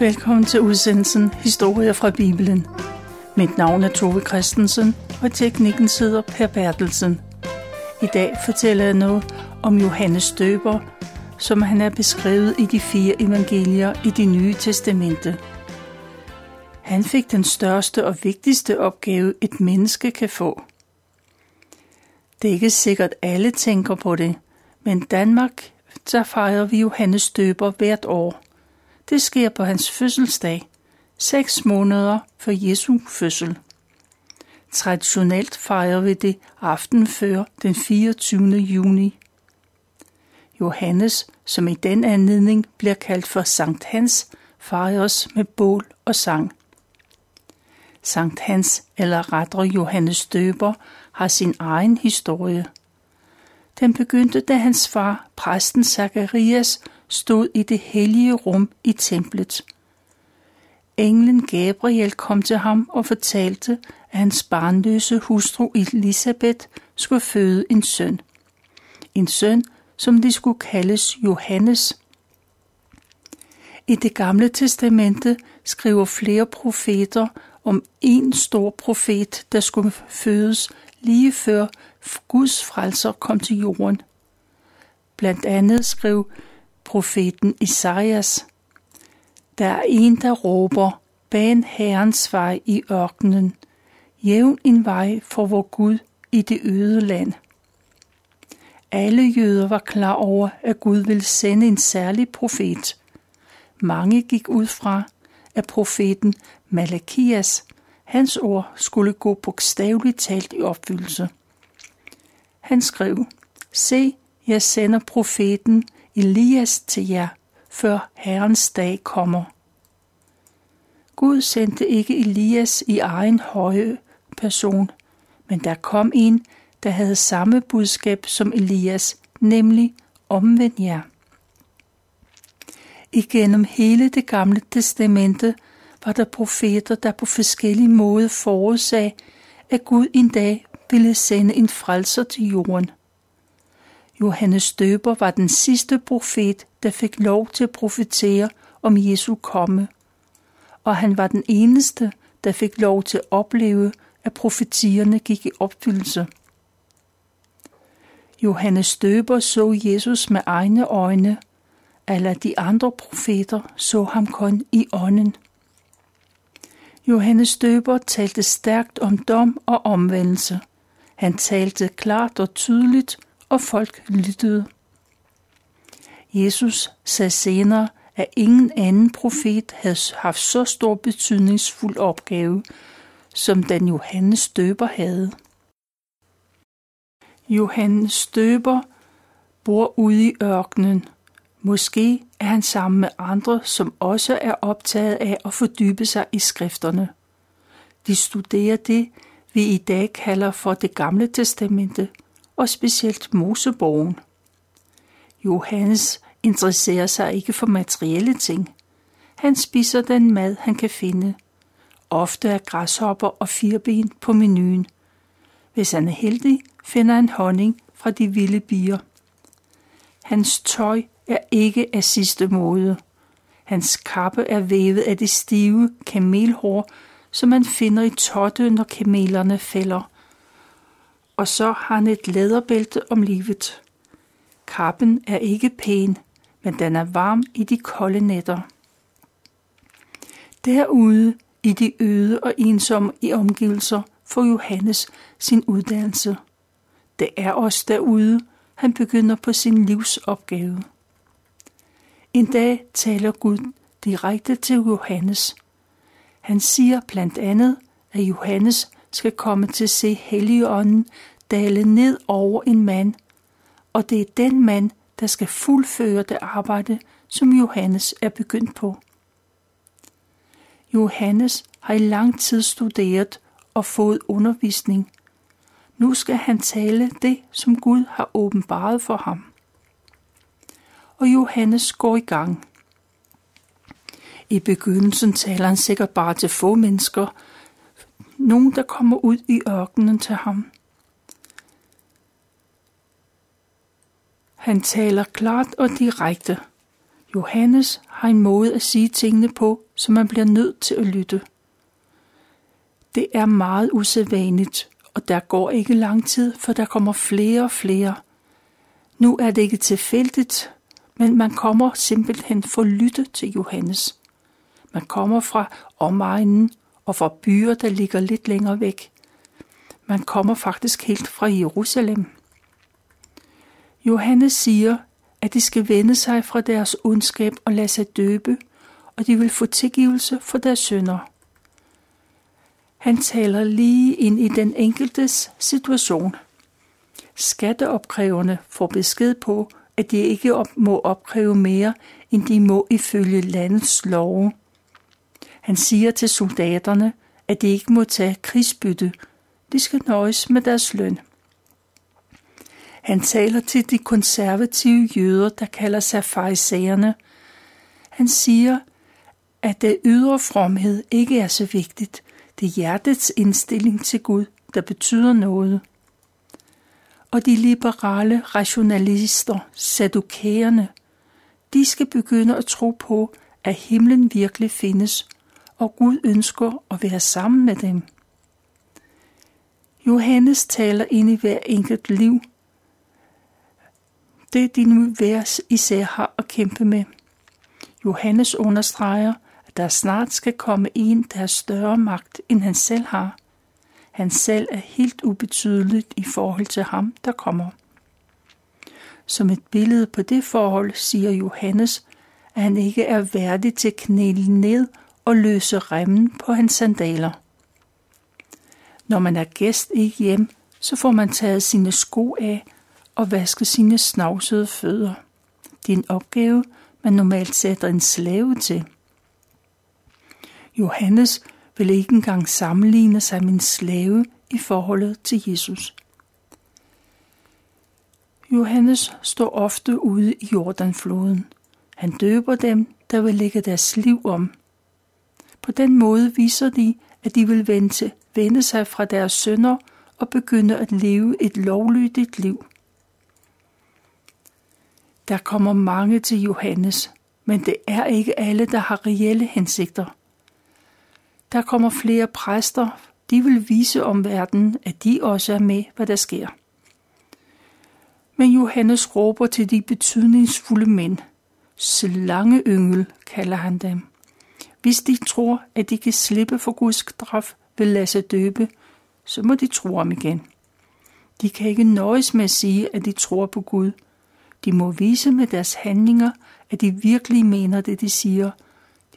Velkommen til udsendelsen Historier fra Bibelen. Mit navn er Tove Christensen, og teknikken sidder Per Bertelsen. I dag fortæller jeg noget om Johannes Døber, som han er beskrevet i de fire evangelier i det nye testamente. Han fik den største og vigtigste opgave, et menneske kan få. Det er ikke sikkert, alle tænker på det, men Danmark, der fejrer vi Johannes Døber hvert år – det sker på hans fødselsdag, seks måneder før Jesu fødsel. Traditionelt fejrer vi det aften før den 24. juni. Johannes, som i den anledning bliver kaldt for Sankt Hans, fejres med bål og sang. Sankt Hans, eller rettere Johannes Døber, har sin egen historie. Den begyndte, da hans far, præsten Zacharias, stod i det hellige rum i templet. Englen Gabriel kom til ham og fortalte, at hans barnløse hustru Elisabeth skulle føde en søn. En søn, som de skulle kaldes Johannes. I det gamle testamente skriver flere profeter om en stor profet, der skulle fødes lige før Guds frelser kom til jorden. Blandt andet skrev profeten Isaias. Der er en, der råber, ban Herrens vej i ørkenen, jævn en vej for vor Gud i det øde land. Alle jøder var klar over, at Gud ville sende en særlig profet. Mange gik ud fra, at profeten Malakias, hans ord skulle gå bogstaveligt talt i opfyldelse. Han skrev, Se, jeg sender profeten Elias til jer, før Herrens dag kommer. Gud sendte ikke Elias i egen høje person, men der kom en, der havde samme budskab som Elias, nemlig omvend jer. Igennem hele det gamle testamente var der profeter, der på forskellige måder forudsag, at Gud en dag ville sende en frelser til jorden. Johannes Døber var den sidste profet, der fik lov til at profetere om Jesu komme, og han var den eneste, der fik lov til at opleve, at profetierne gik i opfyldelse. Johannes Døber så Jesus med egne øjne, eller de andre profeter så ham kun i ånden. Johannes Døber talte stærkt om dom og omvendelse. Han talte klart og tydeligt og folk lyttede. Jesus sagde senere, at ingen anden profet havde haft så stor betydningsfuld opgave, som den Johannes døber havde. Johannes døber bor ude i ørkenen. Måske er han sammen med andre, som også er optaget af at fordybe sig i skrifterne. De studerer det, vi i dag kalder for det gamle testamente – og specielt Moseborgen. Johannes interesserer sig ikke for materielle ting. Han spiser den mad, han kan finde. Ofte er græshopper og firben på menuen. Hvis han er heldig, finder han honning fra de vilde bier. Hans tøj er ikke af sidste mode. Hans kappe er vævet af det stive kamelhår, som man finder i totte, når kamelerne fælder – og så har han et læderbælte om livet. Kappen er ikke pæn, men den er varm i de kolde nætter. Derude i de øde og ensomme i omgivelser får Johannes sin uddannelse. Det er også derude, han begynder på sin livsopgave. En dag taler Gud direkte til Johannes. Han siger blandt andet, at Johannes skal komme til at se Helligånden dale ned over en mand, og det er den mand, der skal fuldføre det arbejde, som Johannes er begyndt på. Johannes har i lang tid studeret og fået undervisning. Nu skal han tale det, som Gud har åbenbaret for ham. Og Johannes går i gang. I begyndelsen taler han sikkert bare til få mennesker, nogen, der kommer ud i ørkenen til ham. Han taler klart og direkte. Johannes har en måde at sige tingene på, så man bliver nødt til at lytte. Det er meget usædvanligt, og der går ikke lang tid, for der kommer flere og flere. Nu er det ikke tilfældigt, men man kommer simpelthen for at lytte til Johannes. Man kommer fra omegnen og fra byer, der ligger lidt længere væk. Man kommer faktisk helt fra Jerusalem. Johannes siger, at de skal vende sig fra deres ondskab og lade sig døbe, og de vil få tilgivelse for deres synder. Han taler lige ind i den enkeltes situation. Skatteopkræverne får besked på, at de ikke op, må opkræve mere, end de må ifølge landets love. Han siger til soldaterne, at de ikke må tage krigsbytte. De skal nøjes med deres løn. Han taler til de konservative jøder, der kalder sig farisæerne. Han siger, at det ydre fromhed ikke er så vigtigt. Det er hjertets indstilling til Gud, der betyder noget. Og de liberale rationalister, sadukæerne, de skal begynde at tro på, at himlen virkelig findes, og Gud ønsker at være sammen med dem. Johannes taler ind i hver enkelt liv. Det de nu hver især har at kæmpe med. Johannes understreger, at der snart skal komme en, der har større magt, end han selv har. Han selv er helt ubetydeligt i forhold til ham, der kommer. Som et billede på det forhold siger Johannes, at han ikke er værdig til at knæle ned og løse remmen på hans sandaler. Når man er gæst i hjem, så får man taget sine sko af og vaske sine snavsede fødder. Det er en opgave, man normalt sætter en slave til. Johannes vil ikke engang sammenligne sig med en slave i forholdet til Jesus. Johannes står ofte ude i Jordanfloden. Han døber dem, der vil lægge deres liv om. På den måde viser de, at de vil vende, vende sig fra deres sønder og begynde at leve et lovlydigt liv. Der kommer mange til Johannes, men det er ikke alle, der har reelle hensigter. Der kommer flere præster, de vil vise om verden, at de også er med, hvad der sker. Men Johannes råber til de betydningsfulde mænd. Slangeyngel kalder han dem. Hvis de tror, at de kan slippe for Guds straf ved at lade sig døbe, så må de tro om igen. De kan ikke nøjes med at sige, at de tror på Gud. De må vise med deres handlinger, at de virkelig mener det, de siger.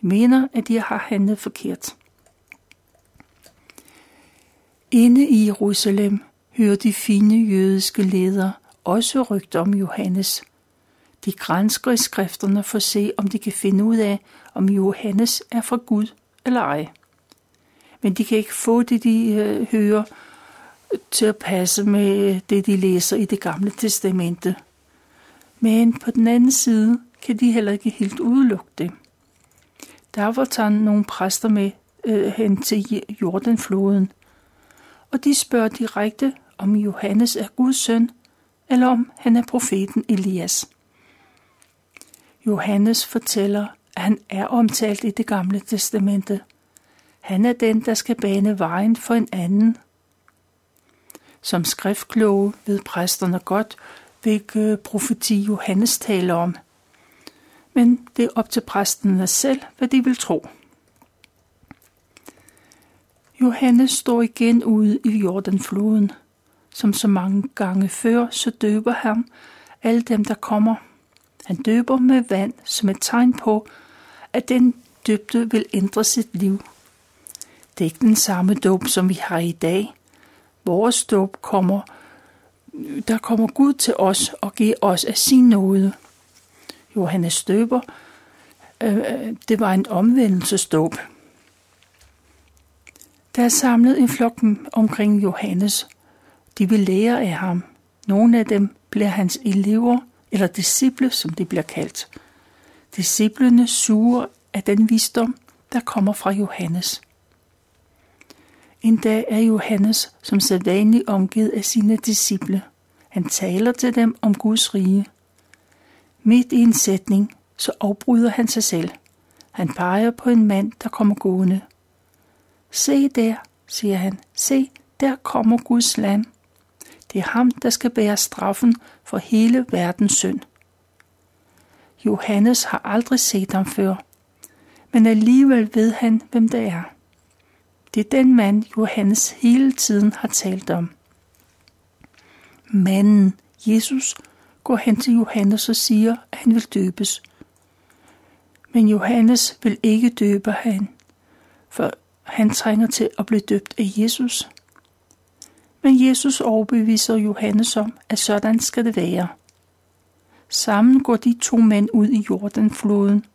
De mener, at de har handlet forkert. Inde i Jerusalem hører de fine jødiske ledere også rygter om Johannes. De grænsker i skrifterne for at se, om de kan finde ud af, om Johannes er fra Gud eller ej. Men de kan ikke få det, de øh, hører, til at passe med det, de læser i det gamle testamente. Men på den anden side kan de heller ikke helt udelukke det. Derfor tager nogle præster med øh, hen til Jordanfloden, og de spørger direkte, om Johannes er Guds søn, eller om han er profeten Elias. Johannes fortæller, at han er omtalt i det gamle testamente. Han er den, der skal bane vejen for en anden. Som skriftkloge ved præsterne godt, hvilke øh, profeti Johannes taler om. Men det er op til præsterne selv, hvad de vil tro. Johannes står igen ude i Jordanfloden. Som så mange gange før, så døber han alle dem, der kommer. Han døber med vand som et tegn på, at den døbte vil ændre sit liv. Det er ikke den samme dåb, som vi har i dag. Vores dåb kommer, der kommer Gud til os og giver os af sin nåde. Johannes døber, øh, øh det var en omvendelsesdåb. Der er samlet en flok omkring Johannes. De vil lære af ham. Nogle af dem bliver hans elever, eller disciple, som de bliver kaldt. Disciplene suger af den visdom, der kommer fra Johannes. En dag er Johannes som sædvanligt omgivet af sine disciple. Han taler til dem om Guds rige. Midt i en sætning, så afbryder han sig selv. Han peger på en mand, der kommer gående. Se der, siger han. Se, der kommer Guds land. Det er ham, der skal bære straffen for hele verdens synd. Johannes har aldrig set ham før, men alligevel ved han, hvem det er. Det er den mand, Johannes hele tiden har talt om. Manden, Jesus, går hen til Johannes og siger, at han vil døbes. Men Johannes vil ikke døbe han, for han trænger til at blive døbt af Jesus. Men Jesus overbeviser Johannes om, at sådan skal det være. Sammen går de to mænd ud i Jordanfloden,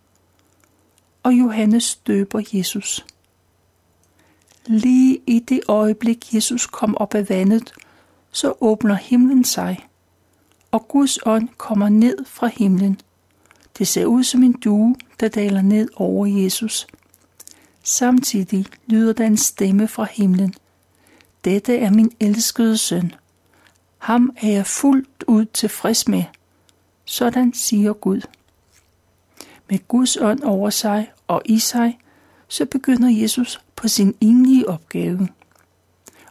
og Johannes døber Jesus. Lige i det øjeblik, Jesus kom op af vandet, så åbner himlen sig, og Guds ånd kommer ned fra himlen. Det ser ud som en due, der daler ned over Jesus. Samtidig lyder der en stemme fra himlen. Dette er min elskede søn. Ham er jeg fuldt ud tilfreds med. Sådan siger Gud. Med Guds ånd over sig og i sig, så begynder Jesus på sin enlige opgave.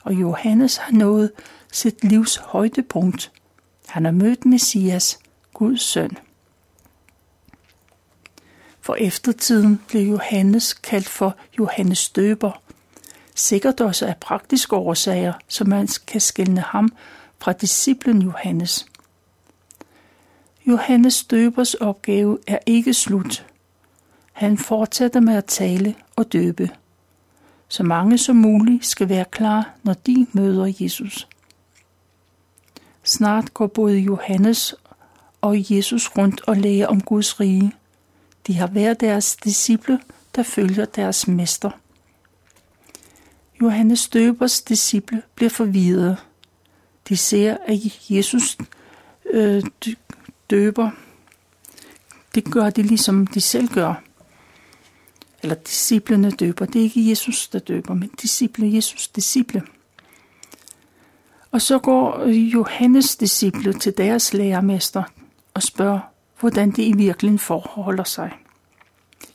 Og Johannes har nået sit livs højdepunkt. Han har mødt Messias, Guds søn. For eftertiden blev Johannes kaldt for Johannes Døber, sikkert også af praktiske årsager, så man kan skille ham fra disciplen Johannes. Johannes Døbers opgave er ikke slut. Han fortsætter med at tale og døbe. Så mange som muligt skal være klar, når de møder Jesus. Snart går både Johannes og Jesus rundt og lærer om Guds rige. De har hver deres disciple, der følger deres mester. Johannes Døbers disciple bliver forvirret. De ser, at Jesus øh, døber. Det gør de ligesom de selv gør. Eller disciplene døber. Det er ikke Jesus, der døber, men disciple, Jesus disciple. Og så går øh, Johannes disciple til deres lærermester og spørger, hvordan det i virkeligheden forholder sig.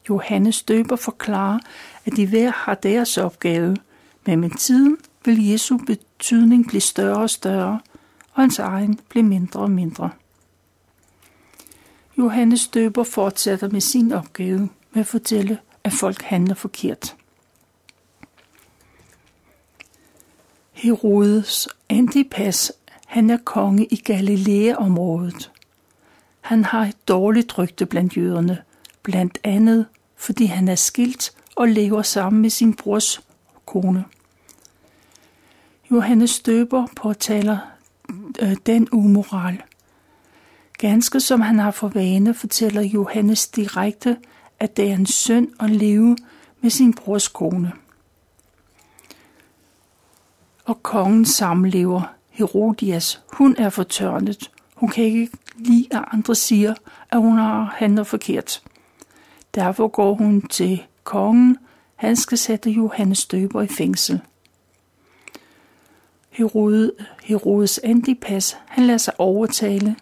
Johannes døber forklarer, at de hver har deres opgave, men med tiden vil Jesu betydning blive større og større, og hans egen blive mindre og mindre. Johannes døber fortsætter med sin opgave med at fortælle, at folk handler forkert. Herodes Antipas, han er konge i Galilea-området. Han har et dårligt rygte blandt jøderne, blandt andet fordi han er skilt og lever sammen med sin brors kone. Johannes Støber påtaler øh, den umoral. Ganske som han har for vane, fortæller Johannes direkte, at det er en synd at leve med sin brors kone. Og kongen samlever Herodias, hun er fortørnet. Hun kan ikke lide, at andre siger, at hun har handlet forkert. Derfor går hun til kongen. Han skal sætte Johannes døber i fængsel. Herodes, Herodes Antipas, han lader sig overtale,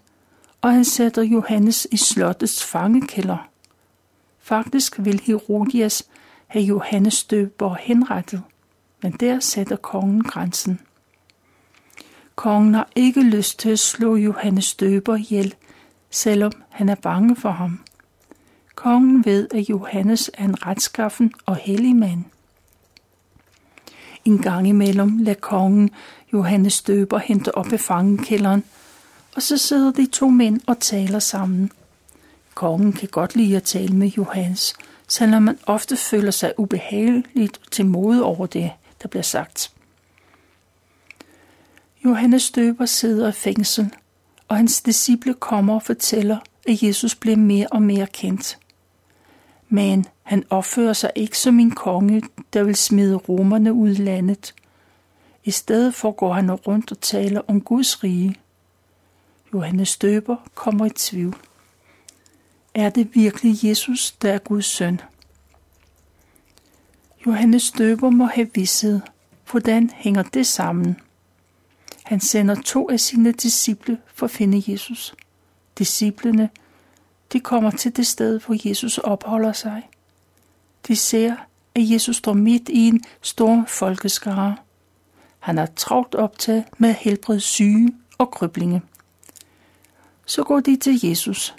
og han sætter Johannes i slottets fangekælder. Faktisk vil Herodias have Johannes døber henrettet, men der sætter kongen grænsen. Kongen har ikke lyst til at slå Johannes døber ihjel, selvom han er bange for ham. Kongen ved, at Johannes er en retskaffen og hellig mand. En gang imellem lader kongen Johannes døber hente op i fangekælderen, og så sidder de to mænd og taler sammen. Kongen kan godt lide at tale med Johannes, selvom man ofte føler sig ubehageligt til mode over det, der bliver sagt. Johannes døber sidder i fængsel, og hans disciple kommer og fortæller, at Jesus bliver mere og mere kendt. Men han opfører sig ikke som en konge, der vil smide romerne ud i landet. I stedet for går han rundt og taler om Guds rige. Johannes døber kommer i tvivl. Er det virkelig Jesus, der er Guds søn? Johannes døber må have vidset, hvordan hænger det sammen? Han sender to af sine disciple for at finde Jesus. Disciplene, de kommer til det sted, hvor Jesus opholder sig. De ser, at Jesus står midt i en stor folkeskare. Han er travlt optaget med at helbrede syge og kryblinge. Så går de til Jesus.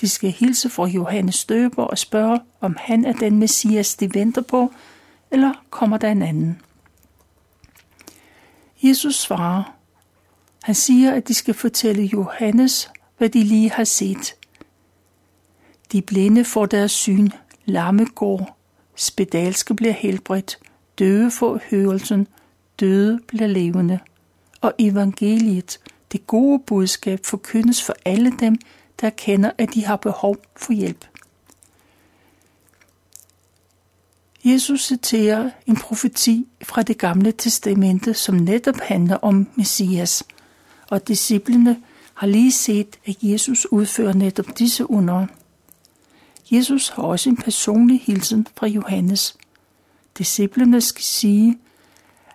De skal hilse fra Johannes Støber og spørge, om han er den messias, de venter på, eller kommer der en anden. Jesus svarer. Han siger, at de skal fortælle Johannes, hvad de lige har set. De blinde får deres syn, lamme går, spedalske bliver helbredt, døde får hørelsen, døde bliver levende. Og evangeliet, det gode budskab, forkyndes for alle dem, der kender, at de har behov for hjælp. Jesus citerer en profeti fra det gamle testamente, som netop handler om Messias, og disciplene har lige set, at Jesus udfører netop disse under. Jesus har også en personlig hilsen fra Johannes. Disciplerne skal sige,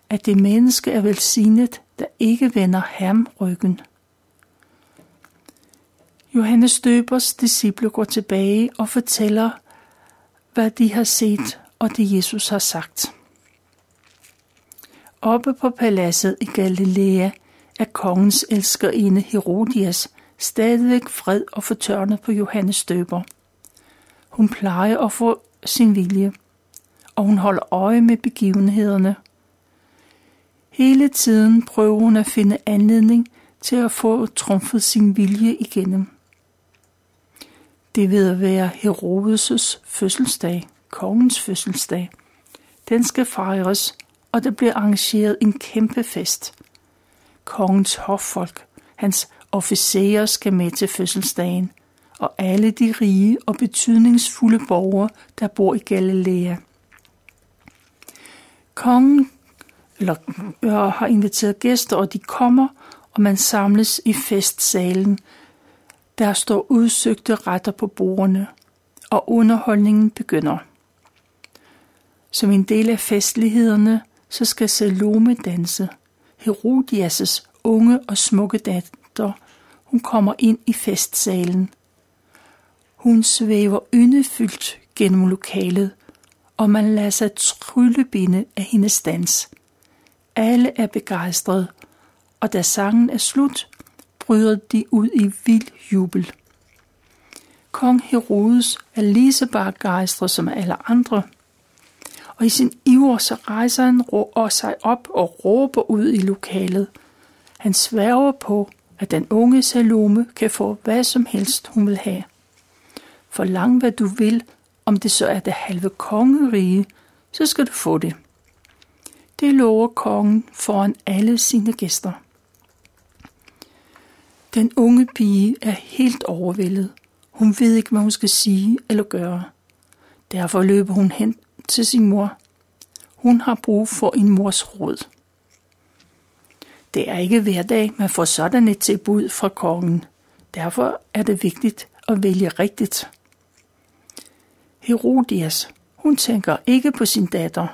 at det menneske er velsignet, der ikke vender ham ryggen. Johannes Døbers disciple går tilbage og fortæller, hvad de har set og det Jesus har sagt. Oppe på paladset i Galilea er kongens elskerinde Herodias stadigvæk fred og fortørnet på Johannes Døber. Hun plejer at få sin vilje, og hun holder øje med begivenhederne. Hele tiden prøver hun at finde anledning til at få trumfet sin vilje igennem. Det ved at være Herodes' fødselsdag, kongens fødselsdag. Den skal fejres, og der bliver arrangeret en kæmpe fest. Kongens hoffolk, hans officerer skal med til fødselsdagen, og alle de rige og betydningsfulde borgere, der bor i Galilea. Kongen eller, øh, har inviteret gæster, og de kommer, og man samles i festsalen. Der står udsøgte retter på bordene, og underholdningen begynder. Som en del af festlighederne, så skal Salome danse. Herodias' unge og smukke datter, hun kommer ind i festsalen. Hun svæver yndefyldt gennem lokalet, og man lader sig tryllebinde af hendes dans. Alle er begejstrede, og da sangen er slut, bryder de ud i vild jubel. Kong Herodes er lige så begejstret som alle andre, og i sin iver så rejser han og sig op og råber ud i lokalet. Han sværger på, at den unge Salome kan få hvad som helst hun vil have. Forlang hvad du vil, om det så er det halve kongerige, så skal du få det. Det lover kongen foran alle sine gæster. Den unge pige er helt overvældet. Hun ved ikke, hvad hun skal sige eller gøre. Derfor løber hun hen til sin mor. Hun har brug for en mors råd. Det er ikke hver dag, man får sådan et tilbud fra kongen. Derfor er det vigtigt at vælge rigtigt. Herodias, hun tænker ikke på sin datter.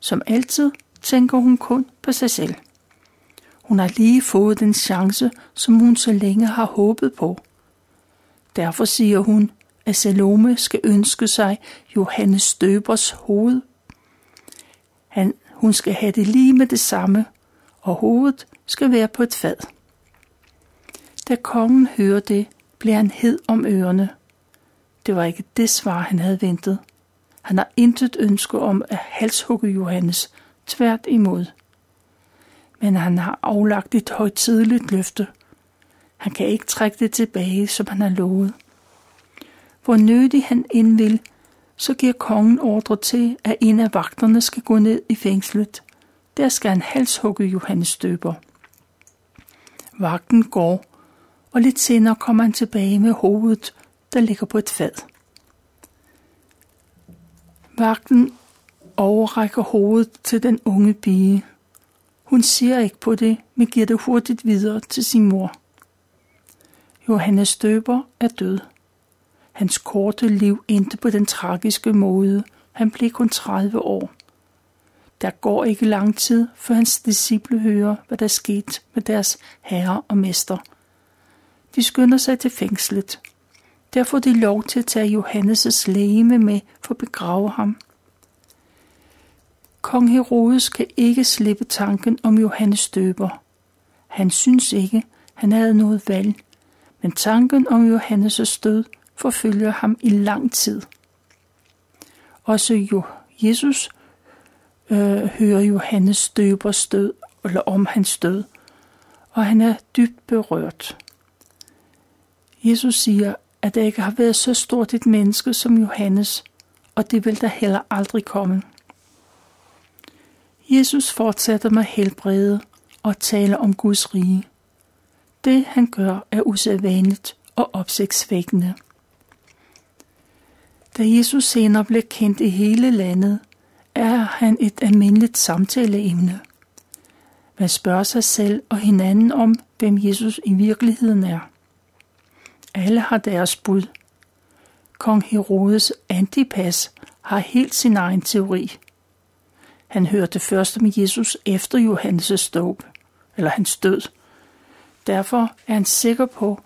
Som altid tænker hun kun på sig selv. Hun har lige fået den chance, som hun så længe har håbet på. Derfor siger hun, at Salome skal ønske sig Johannes Støbers hoved. Han, hun skal have det lige med det samme, og hovedet skal være på et fad. Da kongen hører det, bliver han hed om ørerne. Det var ikke det svar, han havde ventet. Han har intet ønske om at halshugge Johannes, tvært imod. Men han har aflagt et højtidligt løfte. Han kan ikke trække det tilbage, som han har lovet. Hvor nødig han end vil, så giver kongen ordre til, at en af vagterne skal gå ned i fængslet. Der skal han halshugge Johannes Støber. Vagten går, og lidt senere kommer han tilbage med hovedet, der ligger på et fad. Vagten overrækker hovedet til den unge pige. Hun ser ikke på det, men giver det hurtigt videre til sin mor. Johannes Støber er død. Hans korte liv endte på den tragiske måde. Han blev kun 30 år. Der går ikke lang tid, før hans disciple hører, hvad der skete med deres herre og mester. De skynder sig til fængslet. Der får de lov til at tage Johannes' lægeme med for at begrave ham. Kong Herodes kan ikke slippe tanken om Johannes døber. Han synes ikke, han havde noget valg, men tanken om Johannes' død forfølger ham i lang tid. Også jo, Jesus øh, hører Johannes døbers død, eller om hans død, og han er dybt berørt. Jesus siger, at der ikke har været så stort et menneske som Johannes, og det vil der heller aldrig komme. Jesus fortsætter med helbrede og taler om Guds rige. Det han gør er usædvanligt og opsigtsvækkende. Da Jesus senere blev kendt i hele landet, er han et almindeligt samtaleemne. Man spørger sig selv og hinanden om, hvem Jesus i virkeligheden er. Alle har deres bud. Kong Herodes Antipas har helt sin egen teori. Han hørte først om Jesus efter Johannes' dåb, eller hans død. Derfor er han sikker på,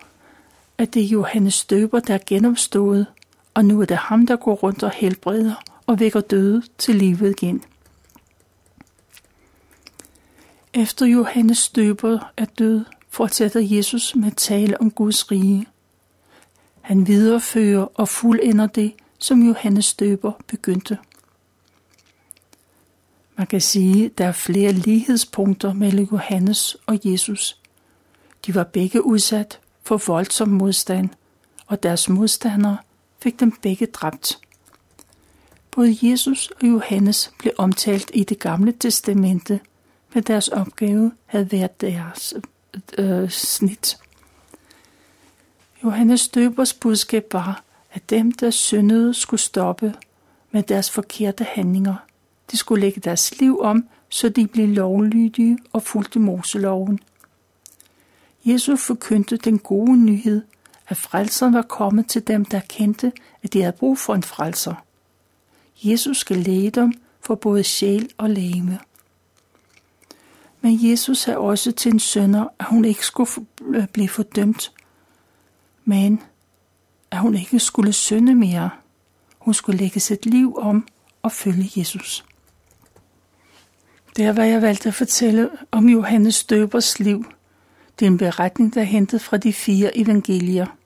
at det er Johannes døber, der er genopstået, og nu er det ham, der går rundt og helbreder og vækker døde til livet igen. Efter Johannes døber er død, fortsætter Jesus med at tale om Guds rige. Han viderefører og fuldender det, som Johannes Støber begyndte. Man kan sige, at der er flere lighedspunkter mellem Johannes og Jesus. De var begge udsat for voldsom modstand, og deres modstandere fik dem begge dræbt. Både Jesus og Johannes blev omtalt i det gamle testamente, men deres opgave havde været deres øh, snit. Johannes døbers budskab var, at dem, der syndede, skulle stoppe med deres forkerte handlinger. De skulle lægge deres liv om, så de blev lovlydige og fulgte Moseloven. Jesus forkyndte den gode nyhed, at frelseren var kommet til dem, der kendte, at de havde brug for en frelser. Jesus skal læge dem for både sjæl og læme. Men Jesus sagde også til en sønder, at hun ikke skulle øh, blive fordømt, men at hun ikke skulle synde mere. Hun skulle lægge sit liv om og følge Jesus. Der var jeg valgt at fortælle om Johannes Døbers liv. Det er en beretning, der er hentet fra de fire evangelier –